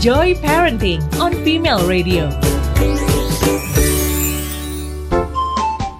Joy Parenting on Female Radio.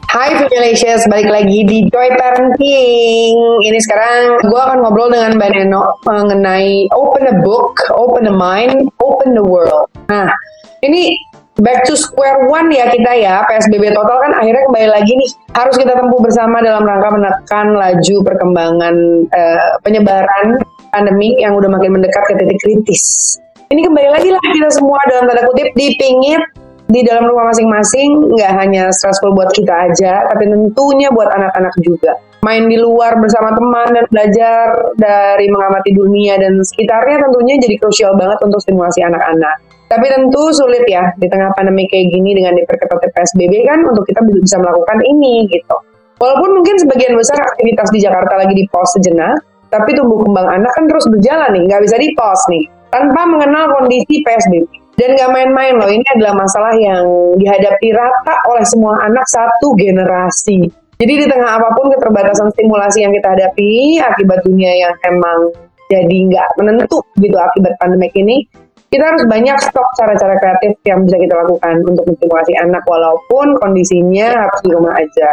Hai Femalicious, balik lagi di Joy Parenting. Ini sekarang gue akan ngobrol dengan Mbak Neno mengenai open a book, open a mind, open the world. Nah, ini back to square one ya kita ya, PSBB total kan akhirnya kembali lagi nih. Harus kita tempuh bersama dalam rangka menekan laju perkembangan uh, penyebaran pandemi yang udah makin mendekat ke titik kritis. Ini kembali lagi lah kita semua dalam tanda kutip dipingit di dalam rumah masing-masing nggak hanya stressful buat kita aja, tapi tentunya buat anak-anak juga. Main di luar bersama teman dan belajar dari mengamati dunia dan sekitarnya tentunya jadi krusial banget untuk stimulasi anak-anak. Tapi tentu sulit ya di tengah pandemi kayak gini dengan diperketat PSBB kan untuk kita bisa melakukan ini gitu. Walaupun mungkin sebagian besar aktivitas di Jakarta lagi di pause sejenak, tapi tumbuh kembang anak kan terus berjalan nih, nggak bisa di pause nih, tanpa mengenal kondisi PSBB. Dan gak main-main loh, ini adalah masalah yang dihadapi rata oleh semua anak satu generasi. Jadi di tengah apa pun keterbatasan stimulasi yang kita hadapi akibat dunia yang emang jadi nggak menentu gitu akibat pandemik ini, kita harus banyak stok cara-cara kreatif yang bisa kita lakukan untuk menstimulasi anak walaupun kondisinya harus di rumah aja.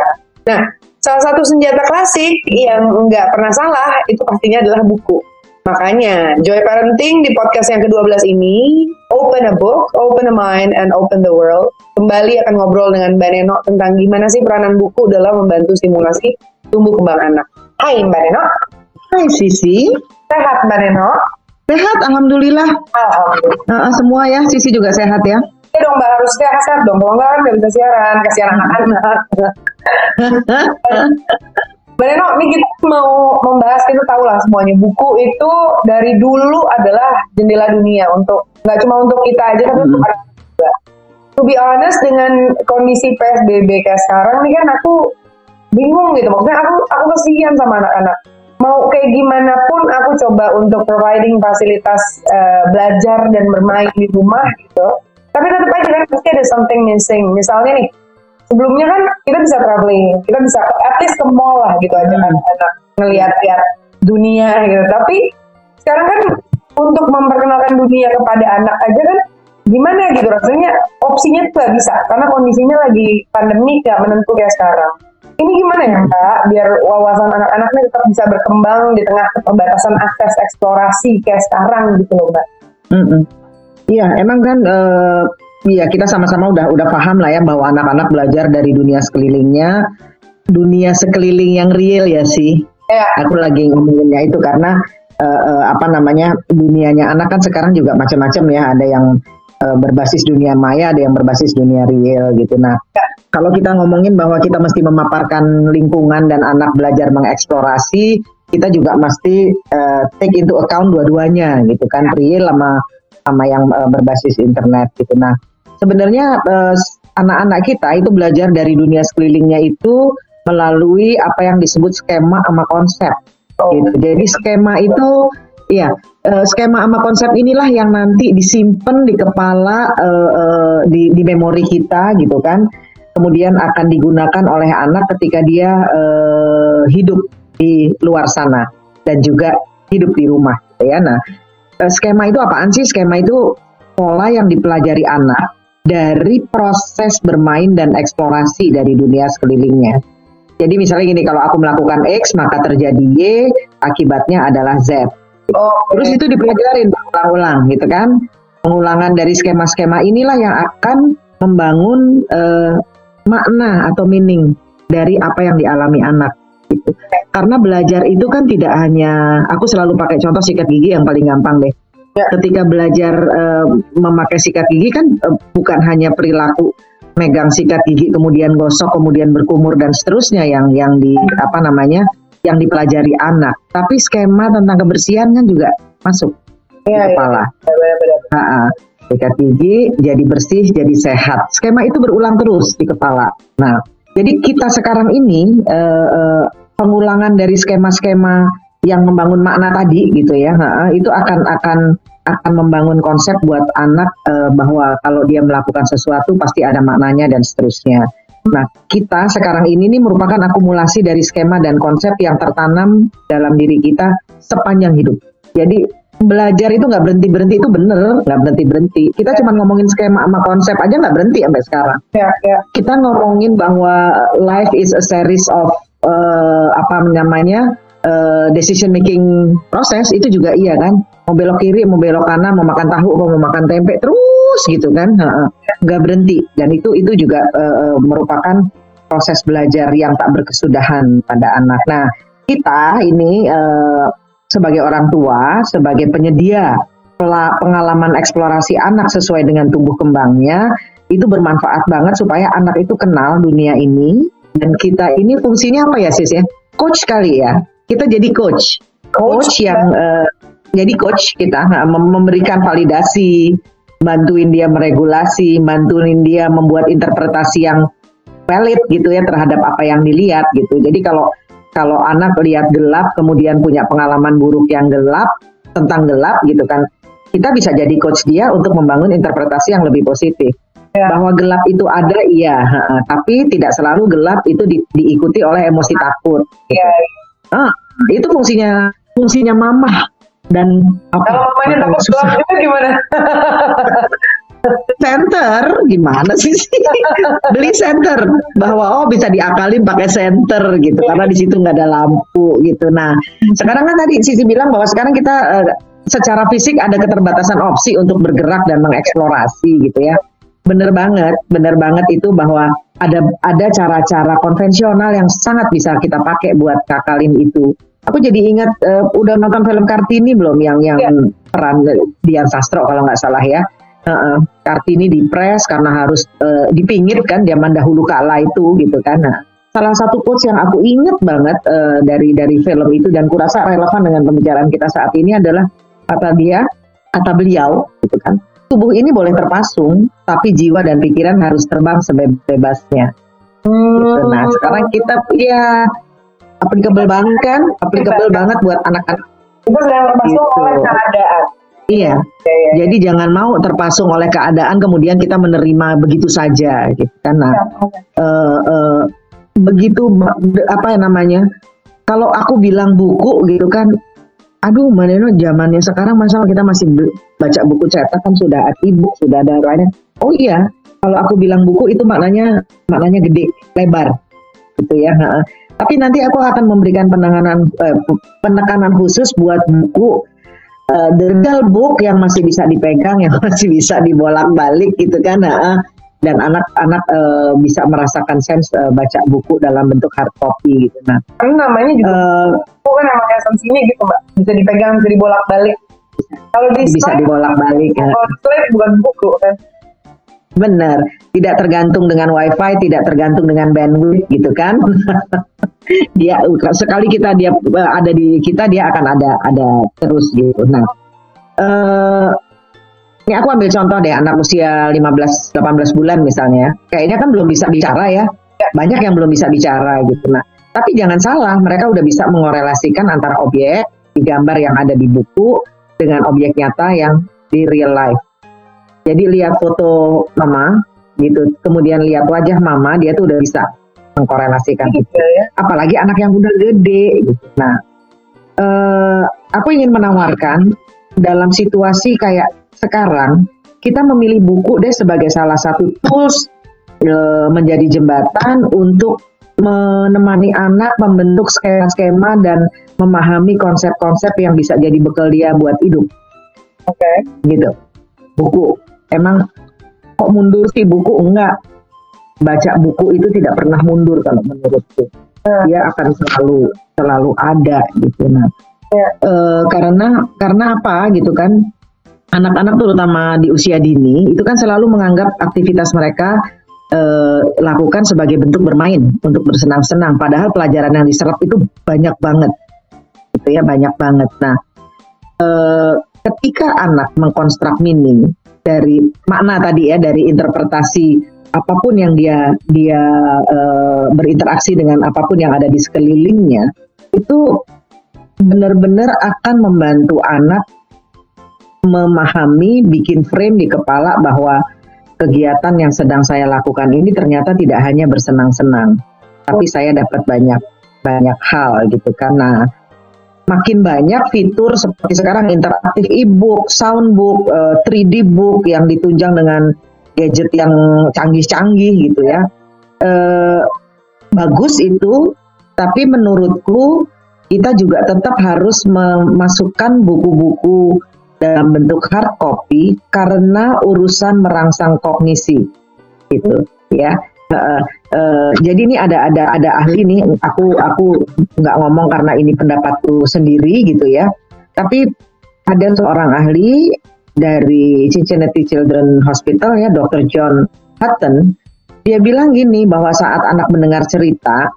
Nah, salah satu senjata klasik yang nggak pernah salah itu pastinya adalah buku. Makanya, Joy Parenting di podcast yang ke-12 ini, Open a Book, Open a Mind, and Open the World, kembali akan ngobrol dengan Mbak Neno tentang gimana sih peranan buku dalam membantu stimulasi tumbuh kembang anak. Hai Mbak Neno. Hai Sisi. Sehat Mbak Neno? Sehat, Alhamdulillah. Alhamdulillah. Uh, semua ya, Sisi juga sehat ya. Iya dong Mbak, harus sehat dong. Kalau nggak kan nggak bisa siaran, kasihan anak-anak. Mbak Neno, ini kita mau membahas, kita tahu lah semuanya. Buku itu dari dulu adalah jendela dunia untuk, nggak cuma untuk kita aja, tapi untuk anak juga. To be honest, dengan kondisi PSBB kayak sekarang nih kan aku bingung gitu. Maksudnya aku aku kesian sama anak-anak. Mau kayak gimana pun aku coba untuk providing fasilitas uh, belajar dan bermain di rumah gitu. Tapi tetap aja kan pasti ada something missing. Misalnya nih, sebelumnya kan kita bisa traveling, kita bisa at least ke mall lah gitu aja kan, ngeliat-liat dunia gitu. Tapi sekarang kan untuk memperkenalkan dunia kepada anak aja kan gimana gitu rasanya opsinya tuh gak bisa karena kondisinya lagi pandemi gak menentu kayak sekarang. Ini gimana ya Mbak biar wawasan anak-anaknya tetap bisa berkembang di tengah keterbatasan akses eksplorasi kayak sekarang gitu loh Mbak. Iya, mm -mm. emang kan uh, Iya, kita sama-sama udah udah paham lah ya bahwa anak-anak belajar dari dunia sekelilingnya, dunia sekeliling yang real ya sih. Ya. Aku lagi ngomonginnya itu karena uh, uh, apa namanya dunianya anak kan sekarang juga macam-macam ya. Ada yang uh, berbasis dunia maya, ada yang berbasis dunia real gitu. Nah, ya. kalau kita ngomongin bahwa kita mesti memaparkan lingkungan dan anak belajar mengeksplorasi, kita juga mesti uh, take into account dua-duanya gitu kan, ya. real sama sama yang uh, berbasis internet gitu. Nah, sebenarnya uh, anak-anak kita itu belajar dari dunia sekelilingnya itu melalui apa yang disebut skema sama konsep. Oh. Gitu. Jadi skema itu ya uh, skema sama konsep inilah yang nanti disimpan di kepala uh, uh, di, di memori kita gitu kan. Kemudian akan digunakan oleh anak ketika dia uh, hidup di luar sana dan juga hidup di rumah gitu ya. Nah, skema itu apaan sih? Skema itu pola yang dipelajari anak dari proses bermain dan eksplorasi dari dunia sekelilingnya. Jadi misalnya gini, kalau aku melakukan X maka terjadi Y, akibatnya adalah Z. Oh, Terus itu dipelajarin berulang-ulang gitu kan. Pengulangan dari skema-skema inilah yang akan membangun uh, makna atau meaning dari apa yang dialami anak gitu. Karena belajar itu kan tidak hanya aku selalu pakai contoh sikat gigi yang paling gampang deh. Ketika belajar uh, memakai sikat gigi kan uh, bukan hanya perilaku megang sikat gigi kemudian gosok kemudian berkumur dan seterusnya yang yang di apa namanya yang dipelajari anak, tapi skema tentang kebersihan kan juga masuk ya, di kepala. Ya, sikat gigi jadi bersih, jadi sehat. Skema itu berulang terus di kepala. Nah, jadi kita sekarang ini uh, uh, pengulangan dari skema-skema yang membangun makna tadi gitu ya itu akan akan akan membangun konsep buat anak uh, bahwa kalau dia melakukan sesuatu pasti ada maknanya dan seterusnya. Nah, kita sekarang ini nih merupakan akumulasi dari skema dan konsep yang tertanam dalam diri kita sepanjang hidup. Jadi belajar itu nggak berhenti berhenti itu bener nggak berhenti berhenti kita cuma ngomongin skema sama konsep aja nggak berhenti sampai sekarang Ya, ya. kita ngomongin bahwa life is a series of eh, apa namanya eh, decision making proses itu juga iya kan? Mau belok kiri mau belok kanan mau makan tahu mau makan tempe terus gitu kan? Nggak berhenti. Dan itu itu juga eh, merupakan proses belajar yang tak berkesudahan pada anak. Nah kita ini eh, sebagai orang tua sebagai penyedia pengalaman eksplorasi anak sesuai dengan tumbuh kembangnya itu bermanfaat banget supaya anak itu kenal dunia ini. Dan kita ini fungsinya apa ya sis ya? Coach kali ya kita jadi coach. Coach, yang eh, jadi coach kita. Nah, mem- memberikan validasi bantuin dia meregulasi bantuin dia membuat interpretasi yang valid gitu ya terhadap apa yang dilihat gitu. Jadi kalau kalau anak lihat gelap kemudian punya pengalaman buruk yang gelap tentang gelap gitu kan kita bisa jadi coach dia untuk membangun interpretasi yang lebih positif. Ya. bahwa gelap itu ada iya tapi tidak selalu gelap itu di- diikuti oleh emosi takut. Iya. Ah, itu fungsinya fungsinya mama dan apa Kalau mamanya takut gelap juga gimana? center gimana sih? Sih beli center bahwa oh bisa diakalin pakai center gitu karena di situ nggak ada lampu gitu. Nah sekarang kan tadi Sisi bilang bahwa sekarang kita eh, secara fisik ada keterbatasan opsi untuk bergerak dan mengeksplorasi gitu ya bener banget bener banget itu bahwa ada ada cara-cara konvensional yang sangat bisa kita pakai buat kakalin itu aku jadi ingat eh, udah nonton film Kartini belum yang yang Ya. peran Dian Sastro kalau nggak salah ya Heeh. Kartini dipres karena harus eh, dipingit kan zaman dahulu kala itu gitu kan. Nah, salah satu quotes yang aku inget banget eh, dari dari film itu dan kurasa relevan dengan pembicaraan kita saat ini adalah kata dia, kata beliau gitu kan. Tubuh ini boleh terpasung, tapi jiwa dan pikiran harus terbang sebebasnya. Gitu. Nah, sekarang kita ya applicable banget kan, applicable banget buat anak-anak. Itu terpasung Gitu. oleh keadaan. Iya. Ya, ya. Jadi jangan mau terpasung oleh keadaan kemudian kita menerima begitu saja gitu kan. Nah, Ya, eh, eh, begitu apa ya namanya? Kalau aku bilang buku gitu kan, aduh Maneno zamannya sekarang masa kita masih baca buku cetak kan sudah ada e-book, sudah ada lainnya. Oh iya, kalau aku bilang buku itu maknanya maknanya gede, lebar gitu ya. Nah, tapi nanti aku akan memberikan penanganan eh, penekanan khusus buat buku uh, the book yang masih bisa dipegang, yang masih bisa dibolak-balik gitu kan, nah, dan anak-anak uh, bisa merasakan sense uh, baca buku dalam bentuk hard copy gitu. Nah, Karena namanya juga uh, buku kan emang esensinya gitu mbak. Bisa dipegang, bisa dibolak-balik. Kalau di bisa dibolak-balik. Ya. kalau di bukan buku kan. Benar, tidak tergantung dengan wifi, tidak tergantung dengan bandwidth gitu kan. dia sekali kita dia uh, ada di kita dia akan ada ada terus gitu. Nah, eh ini aku ambil contoh deh anak usia 15 18 bulan misalnya. Kayaknya kan belum bisa bicara ya. Banyak yang belum bisa bicara gitu. Nah, tapi jangan salah, mereka udah bisa mengorelasikan antara objek di gambar yang ada di buku dengan objek nyata yang di real life. Jadi lihat foto mama gitu, kemudian lihat wajah mama, dia tuh udah bisa mengkorelasikan itu. Gitu ya. Apalagi anak yang udah gede. Gitu. Nah, eh, aku ingin menawarkan dalam situasi kayak sekarang, kita memilih buku deh sebagai salah satu tools eh, menjadi jembatan untuk menemani anak membentuk skema-skema dan memahami konsep-konsep yang bisa jadi bekal dia buat hidup Oke. gitu. Buku. Emang kok mundur sih buku? Enggak. Baca buku itu tidak pernah mundur kalau menurutku. Hmm. Dia akan selalu selalu ada gitu. Nah, Ya. eh, karena karena apa gitu kan? Anak-anak terutama di usia dini itu kan selalu menganggap aktivitas mereka eh, lakukan sebagai bentuk bermain untuk bersenang-senang. Padahal pelajaran yang diserap itu banyak banget, gitu ya banyak banget. Nah, eh, ketika anak mengkonstruk meaning dari makna tadi ya dari interpretasi apa pun yang dia dia eh, berinteraksi dengan apa pun yang ada di sekelilingnya itu benar-benar akan membantu anak memahami bikin frame di kepala bahwa kegiatan yang sedang saya lakukan ini ternyata tidak hanya bersenang-senang tapi saya dapat banyak banyak hal gitu karena makin banyak fitur seperti sekarang interaktif e-book, soundbook, uh, 3D book yang ditunjang dengan gadget yang canggih-canggih gitu ya. Uh, bagus itu, tapi menurutku kita juga tetap harus memasukkan buku-buku dalam bentuk hard copy karena urusan merangsang kognisi gitu ya Uh, uh, jadi ini ada ada ada ahli nih aku aku nggak ngomong karena ini pendapatku sendiri gitu ya tapi ada seorang ahli dari Cincinnati Children Hospital ya Dr. John Hutton dia bilang gini bahwa saat anak mendengar cerita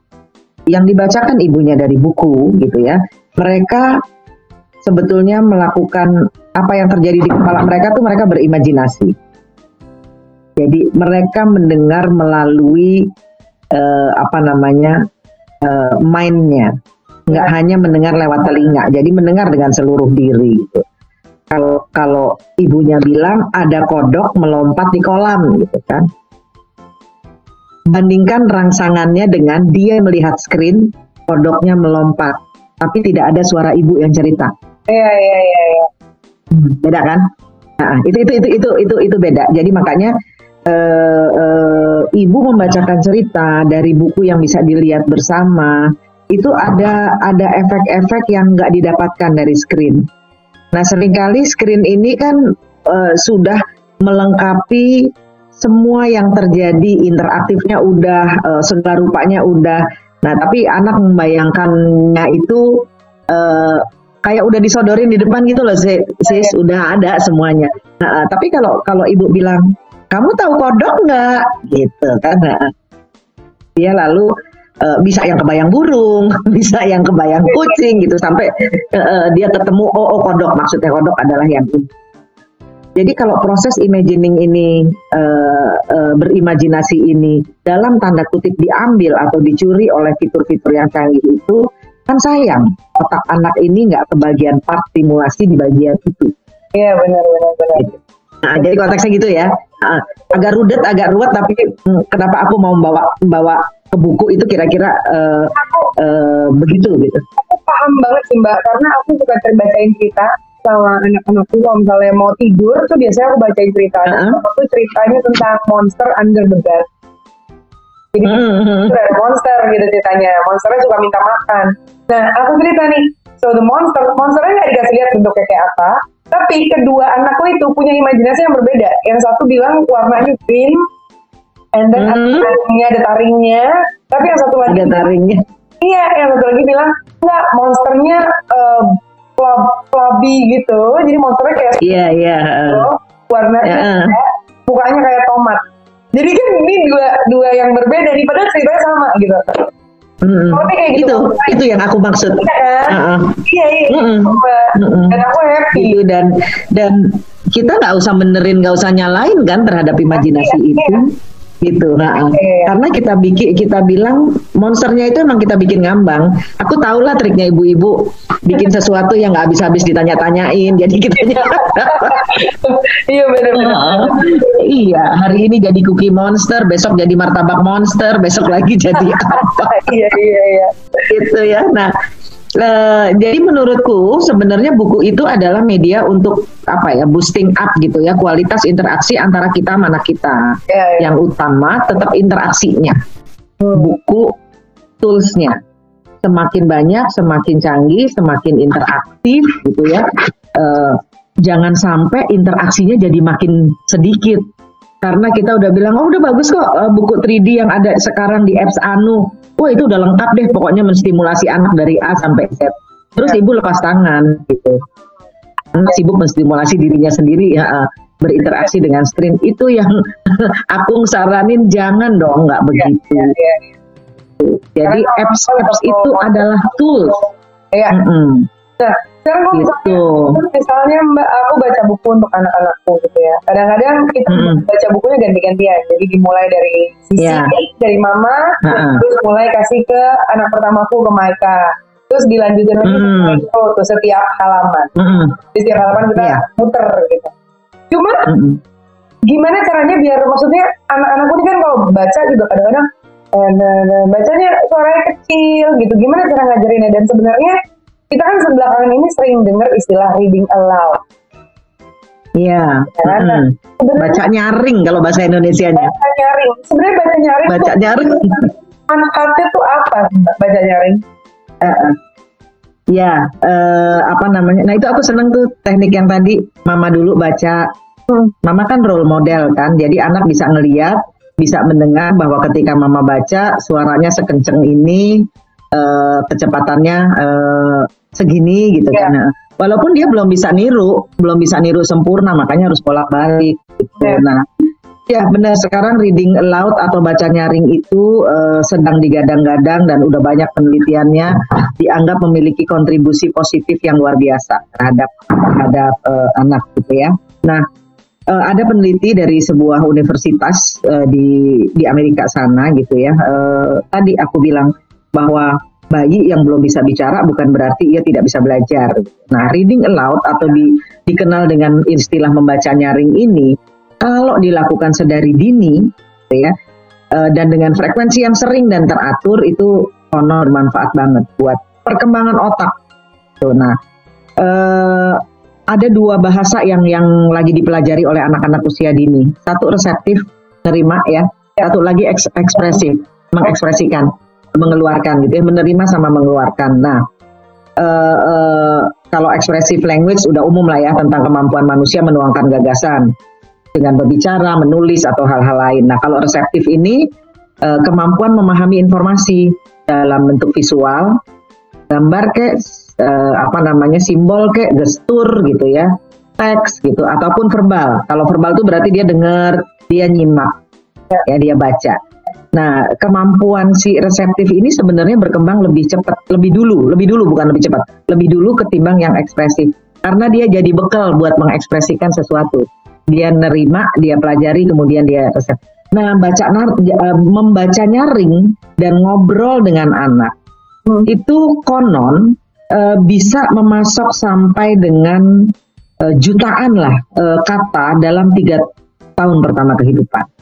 yang dibacakan ibunya dari buku gitu ya mereka sebetulnya melakukan apa yang terjadi di kepala mereka tuh mereka berimajinasi jadi mereka mendengar melalui uh, apa namanya uh, mindnya, nggak ya. hanya mendengar lewat telinga. Jadi mendengar dengan seluruh diri. Gitu. Kalau kalau ibunya bilang ada kodok melompat di kolam, gitu kan. Bandingkan rangsangannya dengan dia melihat screen, kodoknya melompat, tapi tidak ada suara ibu yang cerita. Iya iya iya. Ya. Beda kan? Nah, itu itu itu itu itu itu beda. Jadi makanya uh, uh, ibu membacakan cerita dari buku yang bisa dilihat bersama itu ada ada efek-efek yang nggak didapatkan dari screen. Nah sering kali screen ini kan uh, sudah melengkapi semua yang terjadi interaktifnya udah uh, segala rupanya udah. Nah tapi anak membayangkannya itu uh, kayak udah disodorin di depan gitu loh sis, sis udah ada semuanya. Nah, tapi kalau kalau ibu bilang kamu tahu kodok nggak? Gitu kan dia lalu uh, bisa yang kebayang burung bisa yang kebayang kucing gitu sampai uh, dia ketemu oh, oh kodok. Maksudnya kodok adalah yang ini. Jadi kalau proses imagining ini uh, uh, berimajinasi ini dalam tanda kutip diambil atau dicuri oleh fitur-fitur yang canggih itu kan sayang otak anak ini nggak kebagian part stimulasi di bagian itu. Iya benar benar benar. Nah, jadi konteksnya gitu ya. Nah, agak rudet, agak ruwet, tapi hmm, kenapa aku mau membawa membawa ke buku itu kira-kira uh, uh, begitu gitu. Aku paham banget sih mbak, karena aku suka terbacain cerita sama anak-anakku kalau misalnya mau tidur tuh biasanya aku bacain cerita. Uh -huh. Aku ceritanya tentang monster under the bed. Jadi -huh. ada monster gitu ceritanya. Monsternya suka minta makan. Nah aku cerita nih, so the monster, monsternya nggak dikasih lihat bentuknya kayak apa, tapi kedua anakku itu punya imajinasi yang berbeda. Yang satu bilang warnanya green, and then hmm. taringnya ada taringnya. Tapi yang satu lagi ada taringnya. Iya, yang satu lagi bilang enggak monsternya uh, flab, flabby gitu. Jadi monsternya kayak Iya, iya. Gitu, warnanya yeah. mukanya kayak tomat. Jadi kan ini dua dua yang berbeda, nih padahal ceritanya sama gitu. Mm -hmm. kayak gitu. Itu itu yang aku maksud. Iya kan? Uh -uh. Iya iya. Mm -mm. Dan aku happy. Itu dan dan kita nggak usah benerin, nggak usah nyalain kan terhadap imajinasi iya, itu. Iya gitu. Nah okay. karena kita bikin kita bilang monsternya itu emang kita bikin ngambang. Aku tahu lah triknya ibu-ibu bikin sesuatu yang nggak habis-habis ditanya-tanyain. Jadi kita iya benar-benar uh, iya hari ini jadi cookie monster besok jadi martabak monster besok lagi jadi apa? Iya iya iya. Itu ya. Nah Uh, jadi menurutku sebenarnya buku itu adalah media untuk apa ya boosting up gitu ya kualitas interaksi antara kita mana kita. Yeah, yeah. Yang utama tetap interaksinya. Hmm. Buku toolsnya semakin banyak, semakin canggih, semakin interaktif gitu ya. Uh, jangan sampai interaksinya jadi makin sedikit karena kita udah bilang oh udah bagus kok uh, buku 3D yang ada sekarang di apps Anu wah itu udah lengkap deh pokoknya menstimulasi anak dari A sampai Z terus ibu lepas tangan gitu anak sibuk menstimulasi dirinya sendiri ya berinteraksi dengan screen itu yang aku saranin jangan dong nggak begitu ya, ya, ya. jadi apps apps itu adalah tools ya. Mm -hmm. nah sekarang kalau gitu. misalnya, misalnya mbak aku baca buku untuk anak-anakku gitu ya kadang-kadang kita mm. baca bukunya ganti-gantian jadi dimulai dari sisi yeah. dari mama uh -uh. terus mulai kasih ke anak pertamaku ke Maika terus dilanjutin lagi mm. itu tuh setiap halaman mm. di setiap halaman kita yeah. muter gitu cuma mm. gimana caranya biar maksudnya anak-anakku ini kan kalau baca juga kadang-kadang eh, bacanya suaranya kecil gitu gimana cara ngajarinnya dan sebenarnya kita kan sebelakangan ini sering dengar istilah reading aloud. Iya. Kan? mm. Baca nyaring kalau bahasa Indonesia-nya. Baca nyaring. Sebenarnya baca nyaring Baca tuh nyaring. manfaatnya tuh apa baca nyaring? Eh, eh. Ya, eh, apa namanya? Nah itu aku seneng tuh teknik yang tadi Mama dulu baca. Hmm. Mama kan role model kan, jadi anak bisa ngeliat, bisa mendengar bahwa ketika Mama baca suaranya sekenceng ini, eh, kecepatannya eh, segini gitu Ya. kan. Nah, walaupun dia belum bisa niru, belum bisa niru sempurna, makanya harus bolak balik. Gitu. Ya. Nah, Ya benar sekarang reading aloud atau baca nyaring itu eh, sedang digadang-gadang dan udah banyak penelitiannya dianggap memiliki kontribusi positif yang luar biasa terhadap terhadap eh, anak gitu ya. Nah eh, ada peneliti dari sebuah universitas eh, di di Amerika sana gitu ya. Eh, tadi aku bilang bahwa bayi yang belum bisa bicara bukan berarti ia tidak bisa belajar. Nah reading aloud atau di, dikenal dengan istilah membaca nyaring ini kalau dilakukan sedari dini, gitu ya, eh, dan dengan frekuensi yang sering dan teratur itu konon bermanfaat banget buat perkembangan otak. Tuh, nah, eh, ada dua bahasa yang yang lagi dipelajari oleh anak-anak usia dini. Satu reseptif, terima ya. Satu lagi eks- ekspresif, mengekspresikan, mengeluarkan gitu ya, menerima sama mengeluarkan. Nah, eh, eh, kalau expressive language udah umum lah ya tentang kemampuan manusia menuangkan gagasan dengan berbicara, menulis atau hal-hal lain. Nah, kalau reseptif ini eh, kemampuan memahami informasi dalam bentuk visual, gambar kek, eh, apa namanya simbol kek, gestur gitu ya, teks gitu, ataupun verbal. Kalau verbal itu berarti dia dengar, dia nyimak, ya dia baca. Nah, kemampuan si reseptif ini sebenarnya berkembang lebih cepat, lebih dulu, lebih dulu bukan lebih cepat, lebih dulu ketimbang yang ekspresif. Karena dia jadi bekal buat mengekspresikan sesuatu dia nerima, dia pelajari, kemudian dia resep. Nah, baca nar- eh, membaca nyaring dan ngobrol dengan anak Hmm. itu konon eh, bisa memasok sampai dengan eh, jutaan lah eh, kata dalam tiga tahun pertama kehidupan.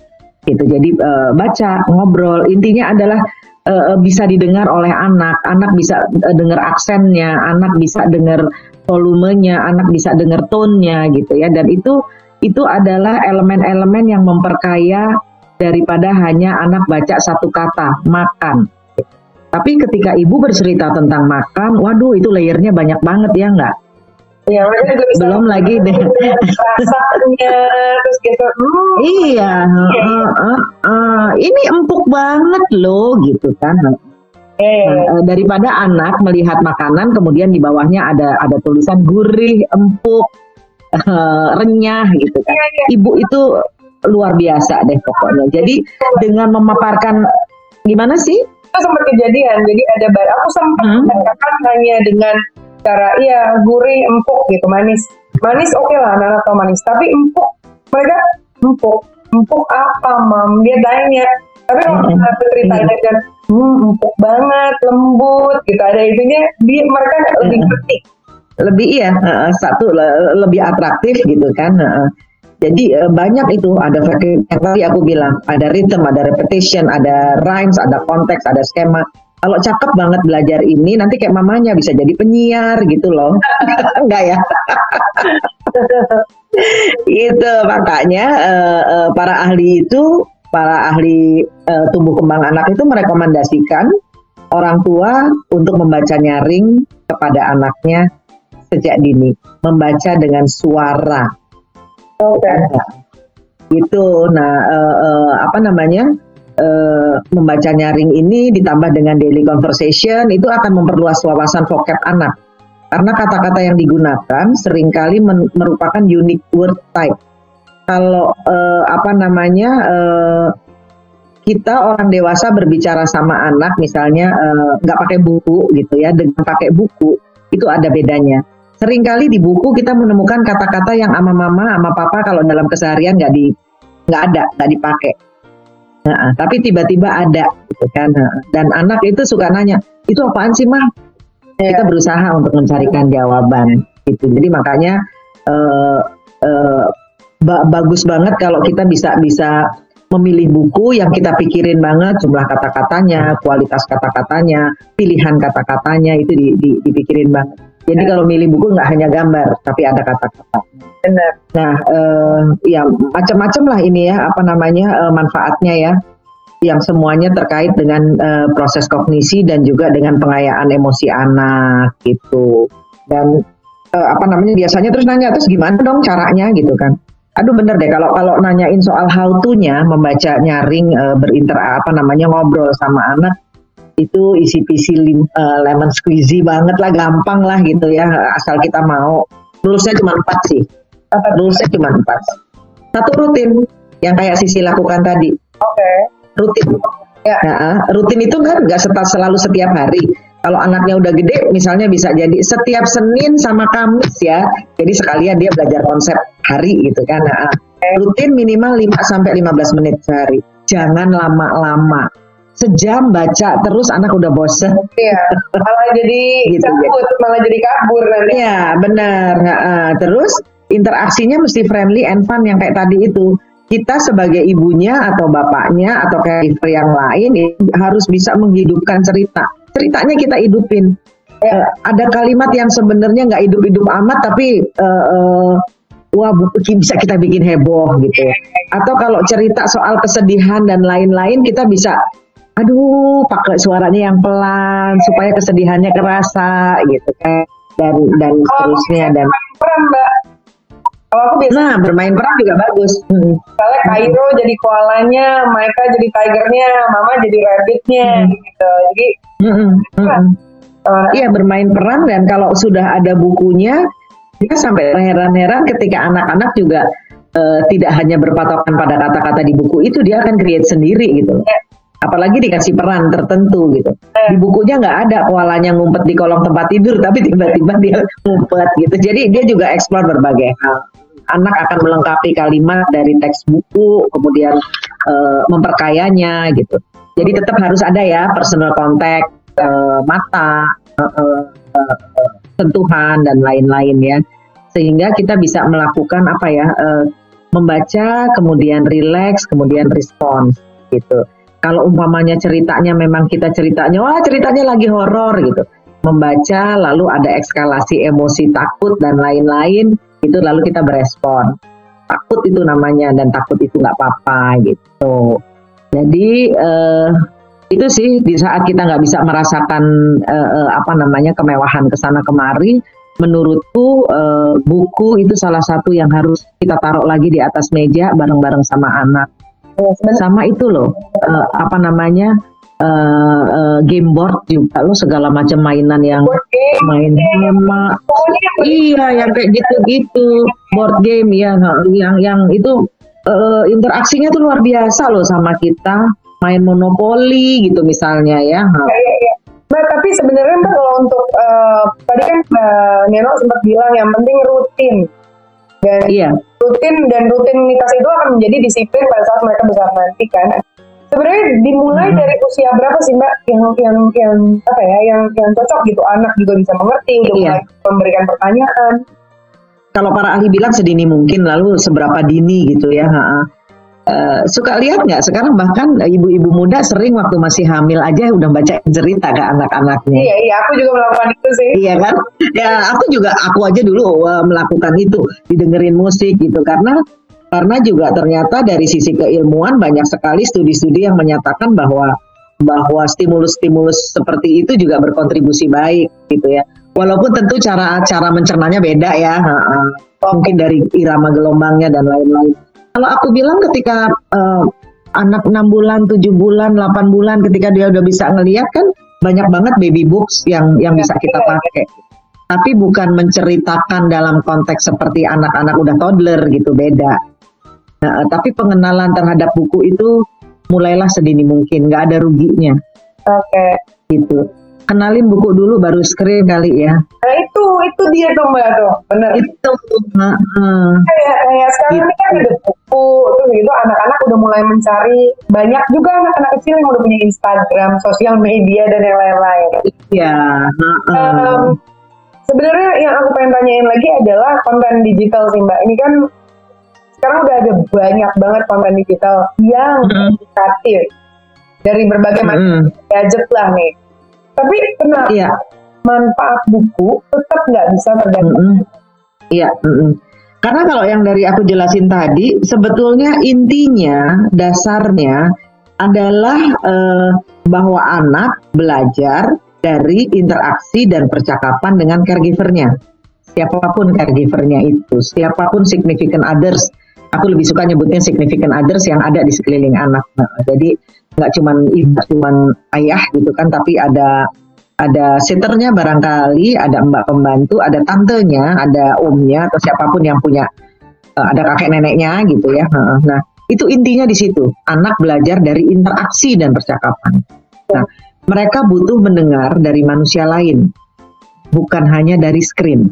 Gitu. Jadi eh, baca, ngobrol, intinya adalah eh, bisa didengar oleh anak, anak bisa eh, dengar aksennya, anak bisa dengar volumenya, anak bisa dengar tone-nya gitu ya. Dan itu itu adalah elemen-elemen yang memperkaya daripada hanya anak baca satu kata makan. Tapi ketika ibu bercerita tentang makan, waduh itu layernya banyak banget ya nggak? Ya, mereka juga bisa Belum lagi deh. rasanya terus gitu. Hmm, Iya, heeh, heeh, heeh. ini empuk banget loh gitu kan. Nah, eh, daripada anak melihat makanan kemudian di bawahnya ada ada tulisan gurih, empuk, eh, renyah gitu kan. Iya, iya. Ibu itu luar biasa deh pokoknya. Jadi dengan memaparkan gimana sih? Itu sempat kejadian. Jadi ada bar. Aku sempat Hmm. hanya dengan cara iya gurih, empuk gitu, manis. Manis oke lah, anak atau manis. Tapi empuk, mereka empuk. Empuk apa, mam? Dia tanya. Tapi kalau Hmm. Putri Iya. tanya kan, hmm, empuk banget, lembut, gitu. Ada itunya, dia mereka lebih Hmm. ngerti. lebih iya satu le- lebih atraktif gitu kan jadi eh, banyak itu ada yang tadi aku bilang ada rhythm ada repetition ada rhymes ada konteks ada skema kalau cakep banget belajar ini nanti kayak mamanya bisa jadi penyiar gitu loh enggak ya itu makanya eh, eh, para ahli itu para ahli eh, tumbuh kembang anak itu merekomendasikan orang tua untuk membaca nyaring kepada anaknya sejak dini, membaca dengan suara. Oke. Gitu. Nah, eh, eh, apa namanya? Eh, membaca nyaring ini ditambah dengan daily conversation itu akan memperluas wawasan vocab anak. Karena kata-kata yang digunakan sering kali men- merupakan unique word type. Kalau eh, apa namanya eh, kita orang dewasa berbicara sama anak misalnya nggak pakai buku gitu ya dengan pakai buku itu ada bedanya. Seringkali di buku kita menemukan kata-kata yang ama mama, ama papa kalau dalam keseharian nggak di nggak ada, nggak dipakai. Nah, tapi tiba-tiba ada gitu kan. Nah, Dan anak itu suka nanya, itu apaan sih mah? Kita berusaha untuk mencarikan jawaban gitu. Jadi makanya eh, eh, ba- bagus banget kalau kita bisa bisa memilih buku yang kita pikirin banget jumlah kata-katanya, kualitas kata-katanya, pilihan kata-katanya itu di, di, dipikirin banget. Jadi kalau milih buku nggak hanya gambar, tapi ada kata-kata. Benar. Nah, eh, ya macam-macam lah ini ya, apa namanya eh, manfaatnya ya, yang semuanya terkait dengan eh, proses kognisi dan juga dengan pengayaan emosi anak gitu. Dan eh, apa namanya biasanya terus nanya terus gimana dong caranya gitu kan? Aduh bener deh kalau kalau nanyain soal how to-nya membaca nyaring eh, berinter apa namanya ngobrol sama anak itu isi pisi uh, lemon squeezy banget lah gampang lah gitu ya asal kita mau. Lurusnya cuma empat sih. Lurusnya cuma empat. Satu rutin yang kayak sisi lakukan tadi. Oke. Okay. rutin. Ya. Nah, rutin itu kan nggak selalu setiap hari. Kalau anaknya udah gede misalnya bisa jadi setiap Senin sama Kamis ya. Jadi sekalian dia belajar konsep hari gitu kan nah, rutin minimal 5 sampai 15 menit sehari. Jangan lama-lama sejam baca terus anak udah bosen. Iya, malah jadi gitu, cabut, gitu. malah jadi kabur nanti. Iya, benar. Nah, terus interaksinya mesti friendly and fun yang kayak tadi itu. Kita sebagai ibunya atau bapaknya atau kayak yang lain ya, harus bisa menghidupkan cerita. Ceritanya kita hidupin. Ya. Uh, ada kalimat yang sebenarnya nggak hidup-hidup amat tapi uh, uh, wah bisa kita bikin heboh gitu. Atau kalau cerita soal kesedihan dan lain-lain kita bisa aduh pakai suaranya yang pelan supaya kesedihannya kerasa gitu kan dan dan oh, seterusnya dan peran mbak kalau aku biasa nah bermain peran juga bagus hmm. misalnya Kairo hmm. jadi koalanya Maika jadi tigernya Mama jadi rabbitnya hmm. gitu jadi hmm. Hmm. Hmm. Iya bermain peran dan kalau sudah ada bukunya kita sampai heran-heran ketika anak-anak juga uh, tidak hanya berpatokan pada kata-kata di buku itu dia akan create sendiri gitu. Ya apalagi dikasih peran tertentu gitu. Di bukunya nggak ada koalanya ngumpet di kolong tempat tidur, tapi tiba-tiba dia ngumpet gitu. Jadi dia juga eksplor berbagai hal. Anak akan melengkapi kalimat dari teks buku, kemudian uh, memperkayanya gitu. Jadi tetap harus ada ya personal contact, uh, mata, uh, uh, sentuhan dan lain-lain ya. Sehingga kita bisa melakukan apa ya, uh, membaca, kemudian relax, kemudian respons gitu kalau umpamanya ceritanya memang kita ceritanya wah ceritanya lagi horor gitu. Membaca lalu ada eskalasi emosi takut dan lain-lain itu lalu kita berespon. Takut itu namanya dan takut itu nggak apa-apa gitu. Jadi eh, itu sih di saat kita nggak bisa merasakan eh, eh, apa namanya kemewahan ke sana kemari menurutku eh, buku itu salah satu yang harus kita taruh lagi di atas meja bareng-bareng sama anak sama itu loh uh, apa namanya uh, uh, game board juga lo segala macam mainan yang main sama iya yang kayak gitu-gitu board game ya yang yang itu uh, interaksinya tuh luar biasa loh sama kita main monopoli gitu misalnya ya. Iya, iya. Mbak, tapi sebenarnya Mbak kalau untuk uh, tadi kan Mbak Neno sempat bilang yang penting rutin. Dan iya rutin dan rutinitas itu akan menjadi disiplin pada saat mereka besar nanti kan sebenarnya dimulai hmm. dari usia berapa sih mbak yang yang yang apa ya yang yang cocok gitu anak juga bisa mengerti udah iya. memberikan pertanyaan kalau para ahli bilang sedini mungkin lalu seberapa dini gitu ya ha -ha. Uh, suka lihat nggak sekarang bahkan ibu-ibu muda sering waktu masih hamil aja udah baca cerita ke anak-anaknya. Iya iya aku juga melakukan itu sih. Iya kan? Ya aku juga aku aja dulu uh, melakukan itu didengerin musik gitu karena karena juga ternyata dari sisi keilmuan banyak sekali studi-studi yang menyatakan bahwa bahwa stimulus-stimulus seperti itu juga berkontribusi baik gitu ya. Walaupun tentu cara cara mencernanya beda ya, ha -ha. mungkin dari irama gelombangnya dan lain-lain kalau aku bilang ketika uh, anak 6 bulan, 7 bulan, 8 bulan ketika dia udah bisa ngeliat kan banyak banget baby books yang yang bisa kita pakai. Tapi bukan menceritakan dalam konteks seperti anak-anak udah toddler gitu, beda. Nah, tapi pengenalan terhadap buku itu mulailah sedini mungkin, nggak ada ruginya. Oke. Okay. Gitu kenalin buku dulu baru screen kali ya. Nah itu itu dia tuh mbak tuh, benar. Itu. Uh, uh. Kayak kayak sekarang gitu. ini kan ada buku terus gitu anak-anak udah mulai mencari banyak juga anak-anak kecil yang udah punya Instagram, sosial media dan yang lain-lain. Iya. Uh, uh. um, Sebenarnya yang aku pengen tanyain lagi adalah konten digital sih mbak. Ini kan sekarang udah ada banyak banget konten digital yang Mm. edukatif dari berbagai macam Mm. gadget lah nih. Tapi kenapa Iya. manfaat buku tetap nggak bisa tergantung? Mm-mm. Iya. mm-mm. Karena kalau yang dari aku jelasin tadi, sebetulnya intinya, dasarnya adalah eh, bahwa anak belajar dari interaksi dan percakapan dengan caregivernya. Siapa pun caregivernya itu, siapa pun significant others. Aku lebih suka nyebutnya significant others yang ada di sekeliling anak. Nah, jadi nggak cuman ibu, cuman ayah gitu kan, tapi ada ada sitternya barangkali, ada mbak pembantu, ada tantenya, ada omnya atau siapa pun yang punya eh, ada kakek neneknya gitu ya. Nah, itu intinya di situ. Anak belajar dari interaksi dan percakapan. Nah, mereka butuh mendengar dari manusia lain, bukan hanya dari screen.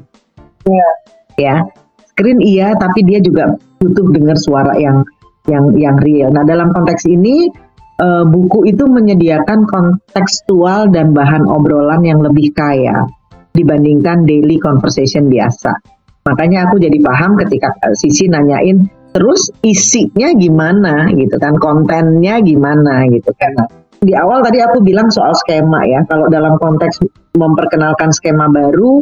Iya. Ya, screen iya, tapi dia juga butuh dengar suara yang yang yang real. Nah, dalam konteks ini eh, buku itu menyediakan kontekstual dan bahan obrolan yang lebih kaya dibandingkan daily conversation biasa. Makanya aku jadi paham ketika eh, Sisi nanyain terus isinya gimana gitu kan, kontennya gimana gitu kan. Nah, di awal tadi aku bilang soal skema ya. Kalau dalam konteks memperkenalkan skema baru,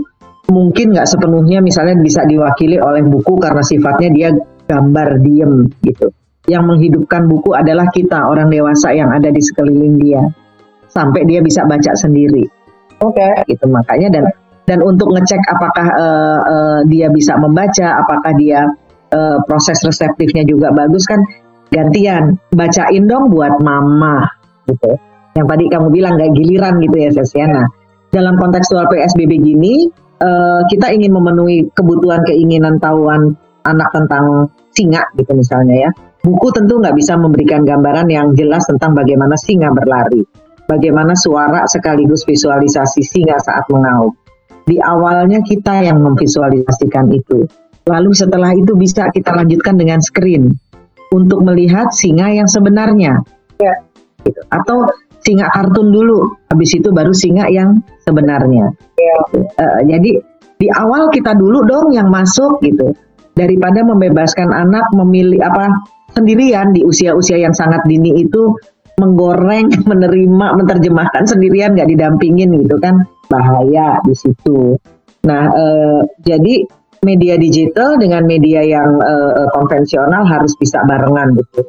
mungkin nggak sepenuhnya misalnya bisa diwakili oleh buku karena sifatnya dia gambar diem gitu. Yang menghidupkan buku adalah kita orang dewasa yang ada di sekeliling dia. Sampai dia bisa baca sendiri. Oke. gitu makanya dan dan untuk ngecek apakah eh, eh, dia bisa membaca apakah dia eh, proses reseptifnya juga bagus kan gantian. Bacain dong buat mama gitu. Yang tadi kamu bilang gak giliran gitu ya Sesiana dalam kontekstual PSBB gini eh, kita ingin memenuhi kebutuhan keinginan tahuan anak tentang singa gitu misalnya ya buku tentu nggak bisa memberikan gambaran yang jelas tentang bagaimana singa berlari bagaimana suara sekaligus visualisasi singa saat mengaum. Di awalnya kita yang memvisualisasikan itu. Lalu setelah itu bisa kita lanjutkan dengan screen untuk melihat singa yang sebenarnya. Ya. Gitu. Atau singa kartun dulu, habis itu baru singa yang sebenarnya. Iya. Eh, jadi di awal kita dulu dong yang masuk gitu. Daripada membebaskan anak memilih apa sendirian di usia-usia yang sangat dini itu menggoreng, menerima, menerjemahkan sendirian nggak didampingin gitu kan bahaya di situ. Nah eh, jadi media digital dengan media yang eh, eh, konvensional harus bisa barengan gitu.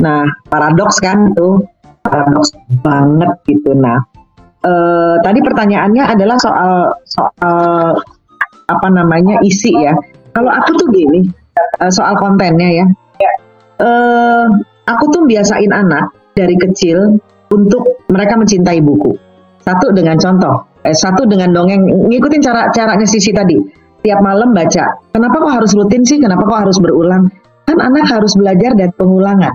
Nah paradoks kan tuh paradoks banget gitu. Nah eh, tadi pertanyaannya adalah soal soal apa namanya isi ya. Kalau aku tuh gini eh, soal kontennya ya. Eh, aku tuh biasain anak dari kecil untuk mereka mencintai buku. Satu dengan contoh, eh, satu dengan dongeng, ngikutin cara caranya Sisi tadi. Tiap malam baca. Kenapa kok harus rutin sih? Kenapa kok harus berulang? Kan anak harus belajar dari pengulangan.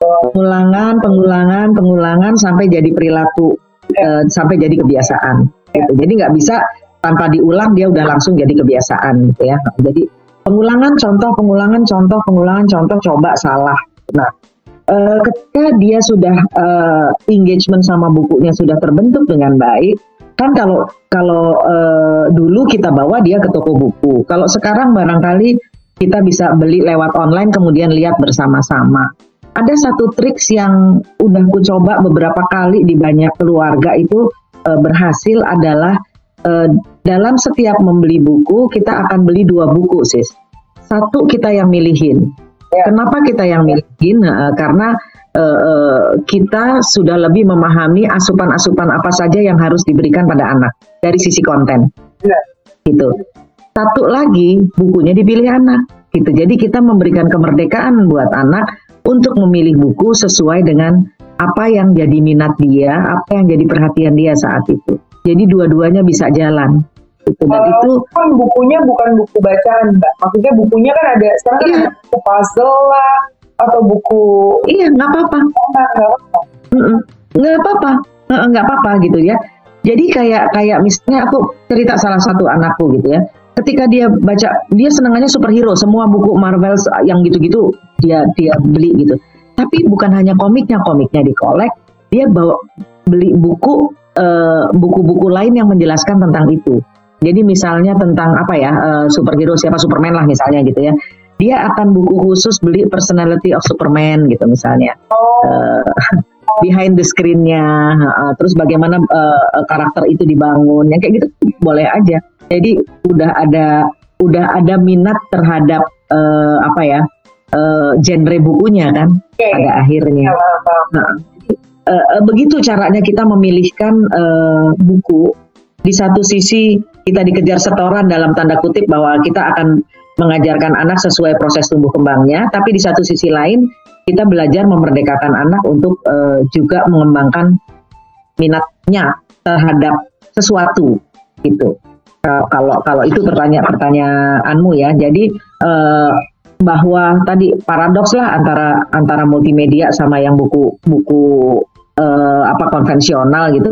Pengulangan, pengulangan, pengulangan sampai jadi perilaku, eh, sampai jadi kebiasaan. Gitu. Jadi nggak bisa tanpa diulang dia udah langsung jadi kebiasaan gitu ya. Jadi pengulangan contoh, pengulangan contoh, pengulangan contoh, coba salah. Nah, eh, ketika dia sudah eh, engagement sama bukunya sudah terbentuk dengan baik, kan kalau kalau eh, dulu kita bawa dia ke toko buku. Kalau sekarang barangkali kita bisa beli lewat online kemudian lihat bersama-sama. Ada satu triks yang udah ku coba beberapa kali di banyak keluarga itu eh, berhasil adalah eh, dalam setiap membeli buku kita akan beli dua buku sis. Satu kita yang milihin. Ya. Kenapa kita yang milihin? Nah, karena eh, kita sudah lebih memahami asupan-asupan apa saja yang harus diberikan pada anak dari sisi konten. Ya. Gitu. Satu lagi bukunya dipilih anak. Gitu. Jadi kita memberikan kemerdekaan buat anak untuk memilih buku sesuai dengan apa yang jadi minat dia, apa yang jadi perhatian dia saat itu. Jadi dua-duanya bisa jalan. Gitu. Dan itu kan bukunya bukan buku bacaan, Mbak. Maksudnya bukunya kan ada sekarang kan Iya. ada buku puzzle lah atau buku iya nggak apa-apa. apa nggak apa-apa nggak apa-apa gitu ya jadi kayak kayak misalnya aku cerita salah satu anakku gitu ya ketika dia baca dia senangannya superhero semua buku Marvel yang gitu-gitu dia dia beli gitu tapi bukan hanya komiknya komiknya dikolek dia bawa beli buku eh, buku-buku lain yang menjelaskan tentang itu jadi misalnya tentang apa ya eh, superhero siapa Superman lah misalnya gitu ya dia akan buku khusus beli Personality of Superman gitu misalnya. Oh. Uh, behind the screen-nya, uh, terus bagaimana uh, karakter itu dibangun, yang kayak gitu boleh aja. Jadi udah ada udah ada minat terhadap uh, apa ya uh, genre bukunya kan Oke. pada akhirnya. Ya. Nah, uh, begitu caranya kita memilihkan uh, buku. Di satu sisi kita dikejar setoran dalam tanda kutip bahwa kita akan mengajarkan anak sesuai proses tumbuh kembangnya, tapi di satu sisi lain kita belajar memerdekakan anak untuk uh, juga mengembangkan minatnya terhadap sesuatu gitu. Kalau kalau itu pertanyaan pertanyaanmu ya, jadi uh, bahwa tadi paradoks lah antara antara multimedia sama yang buku buku uh, apa konvensional gitu.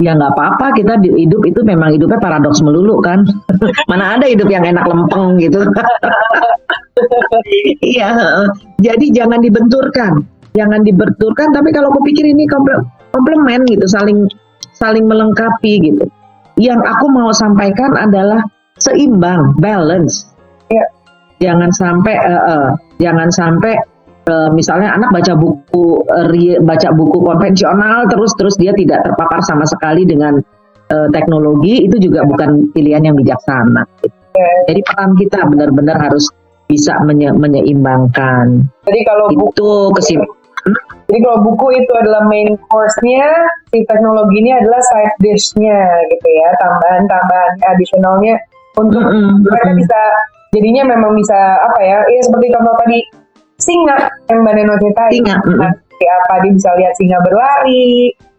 Ya nggak apa-apa kita hidup itu memang hidupnya paradoks melulu kan. Mana ada hidup yang enak lempeng gitu. Iya jadi jangan dibenturkan. Jangan dibenturkan tapi kalau aku pikir ini komple- komplemen gitu saling saling melengkapi gitu. Yang aku mau sampaikan adalah seimbang balance. Iya. jangan sampai eh, eh, jangan sampai eh, misalnya anak baca buku ri- baca buku konvensional terus terus dia tidak terpapar sama sekali dengan eh, teknologi itu juga bukan pilihan yang bijaksana. gitu. Jadi peran kita benar-benar harus bisa menye- menyeimbangkan. Jadi kalau buku Itu kesim Jadi kalau buku itu adalah main course-nya, si teknologi ini adalah side dish-nya gitu ya, tambahan-tambahan additionalnya untuk Mm-mm, mereka mm-mm. bisa jadinya memang bisa apa ya, ya seperti contoh tadi singa yang Mbak Neno ceritain. Singa, mm-mm. Nah, seperti apa dia bisa lihat singa berlari,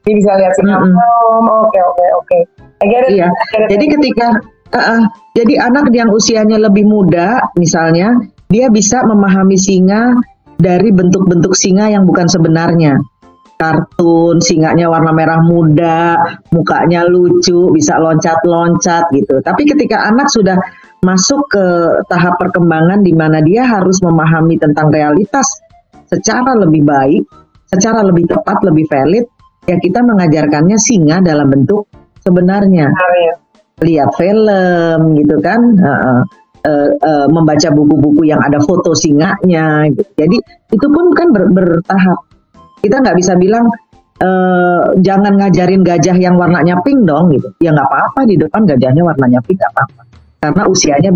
dia bisa lihat singa Mm-mm. malam. Oke oke oke. Iya. Jadi ketika uh, jadi anak yang usianya lebih muda misalnya dia bisa memahami singa dari bentuk-bentuk singa yang bukan sebenarnya. Kartun, singanya warna merah muda, mukanya lucu, bisa loncat-loncat gitu. Tapi ketika anak sudah masuk ke tahap perkembangan di mana dia harus memahami tentang realitas secara lebih baik, secara lebih tepat, lebih valid, ya kita mengajarkannya singa dalam bentuk sebenarnya Benar ya. lihat film gitu kan Heeh. Eh, eh, membaca buku-buku yang ada foto singanya gitu. jadi itu pun kan ber- bertahap kita nggak bisa bilang eh, jangan ngajarin gajah yang warnanya pink dong gitu ya nggak apa-apa di depan gajahnya warnanya pink nggak apa-apa karena usianya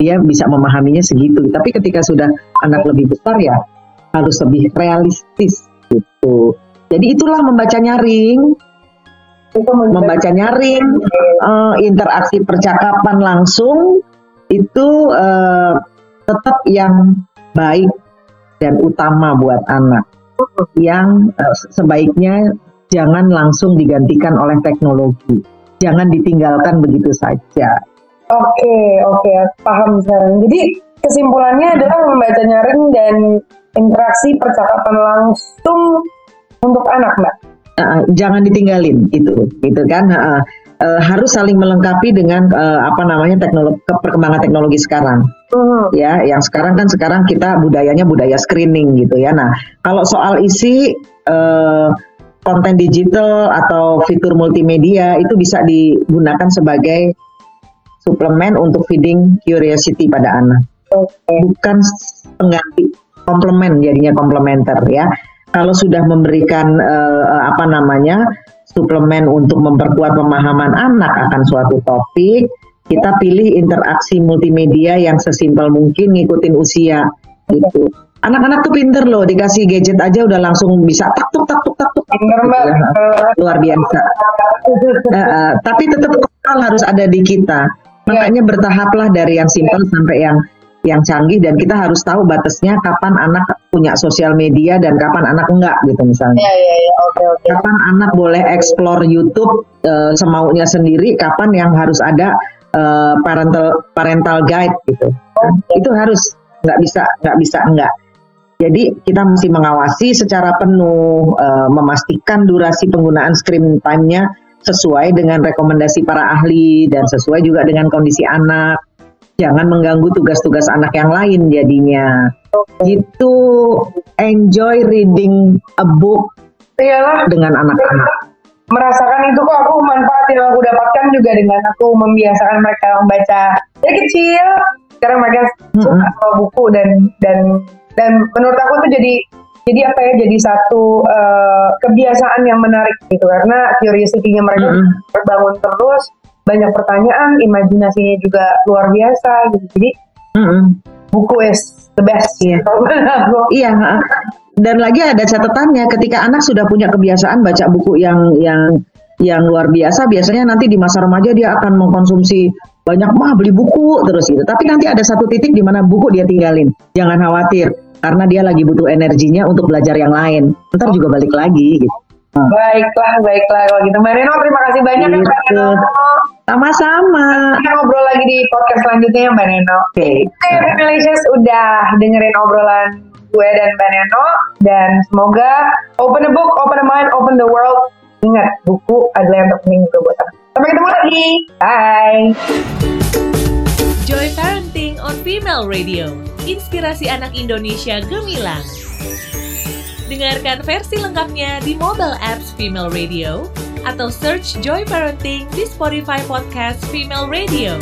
dia bisa memahaminya segitu tapi ketika sudah anak lebih besar ya harus lebih realistis gitu jadi itulah membaca nyaring membaca nyaring, eh, interaksi percakapan langsung itu eh, tetap yang baik dan utama buat anak. Yang eh, sebaiknya jangan langsung digantikan oleh teknologi. Jangan ditinggalkan begitu saja. Oke, oke, paham sekarang. Jadi kesimpulannya adalah membaca nyaring dan interaksi percakapan langsung untuk anak, Mbak. Eh, jangan ditinggalin itu, gitu kan? Eh, eh, harus saling melengkapi dengan eh, apa namanya teknologi perkembangan teknologi sekarang. Hmm. ya yang sekarang kan sekarang kita budayanya budaya screening gitu ya nah kalau soal isi eh, konten digital atau fitur multimedia itu bisa digunakan sebagai suplemen untuk feeding curiosity pada anak. Oke. bukan pengganti komplement jadinya komplementer ya. Kalau sudah memberikan eh, apa namanya suplemen untuk memperkuat pemahaman anak akan suatu topik kita pilih interaksi multimedia yang sesimpel mungkin ngikutin usia gitu. Anak-anak tuh pinter loh dikasih gadget aja udah langsung bisa tak tuk tak tuk tak tuk gitu. Luar biasa. Eh, eh, tapi tetap kontrol harus ada di kita. Makanya bertahaplah dari yang simpel sampai yang yang canggih dan kita harus tahu batasnya kapan anak punya sosial media dan kapan anak enggak gitu misalnya. Iya, iya, iya. Oke, oke. Kapan anak boleh explore YouTube eh, semaunya sendiri, kapan yang harus ada eh, parental parental guide gitu. Itu harus nggak bisa nggak bisa enggak. Jadi kita mesti mengawasi secara penuh, eh, memastikan durasi penggunaan screen time-nya sesuai dengan rekomendasi para ahli dan sesuai juga dengan kondisi anak. Jangan mengganggu tugas-tugas anak yang lain jadinya. Gitu, enjoy reading a book Iyalah, dengan anak-anak. merasakan itu kok aku manfaat yang aku dapatkan juga dengan aku membiasakan mereka membaca dari kecil sekarang mereka suka Mm-mm. sama buku dan dan dan menurut aku tuh jadi jadi apa ya jadi satu eh, kebiasaan yang menarik gitu karena curiosity-nya mereka Mm-mm. terbangun terus banyak pertanyaan imajinasinya juga luar biasa gitu jadi Mm-mm. buku is the best Iya. Aku. Iya, dan lagi ada catatannya ketika anak sudah punya kebiasaan baca buku yang yang yang luar biasa, biasanya nanti di masa remaja dia akan mengkonsumsi banyak mah beli buku terus gitu. Tapi nanti ada satu titik di mana buku dia tinggalin. Jangan khawatir karena dia lagi butuh energinya untuk belajar yang lain. Ntar juga balik lagi gitu. baiklah baiklah kalau gitu Mbak Reno terima kasih banyak ya Mbak Gitu. Reno Sama-sama. kita ngobrol lagi di podcast selanjutnya ya Mbak Neno. Oke. Oke, Feminalicious udah dengerin obrolan gue dan Mbak Neno dan semoga open the book, open the mind, open the world. Ingat, buku adalah yang terpenting juga buat anak. Sampai ketemu lagi. Bye. Joy Parenting on Female Radio. Inspirasi anak Indonesia gemilang. Dengarkan versi lengkapnya di mobile apps Female Radio atau search Joy Parenting di Spotify Podcast Female Radio.